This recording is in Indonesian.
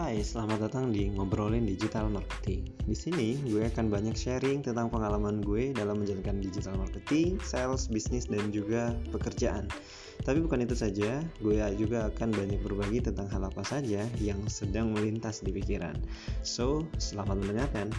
Hai, selamat datang di Ngobrolin Digital Marketing. Di sini gue akan banyak sharing tentang pengalaman gue dalam menjalankan digital marketing, sales, bisnis, dan juga pekerjaan. Tapi bukan itu saja, gue juga akan banyak berbagi tentang hal apa saja yang sedang melintas di pikiran. So, selamat mendengarkan.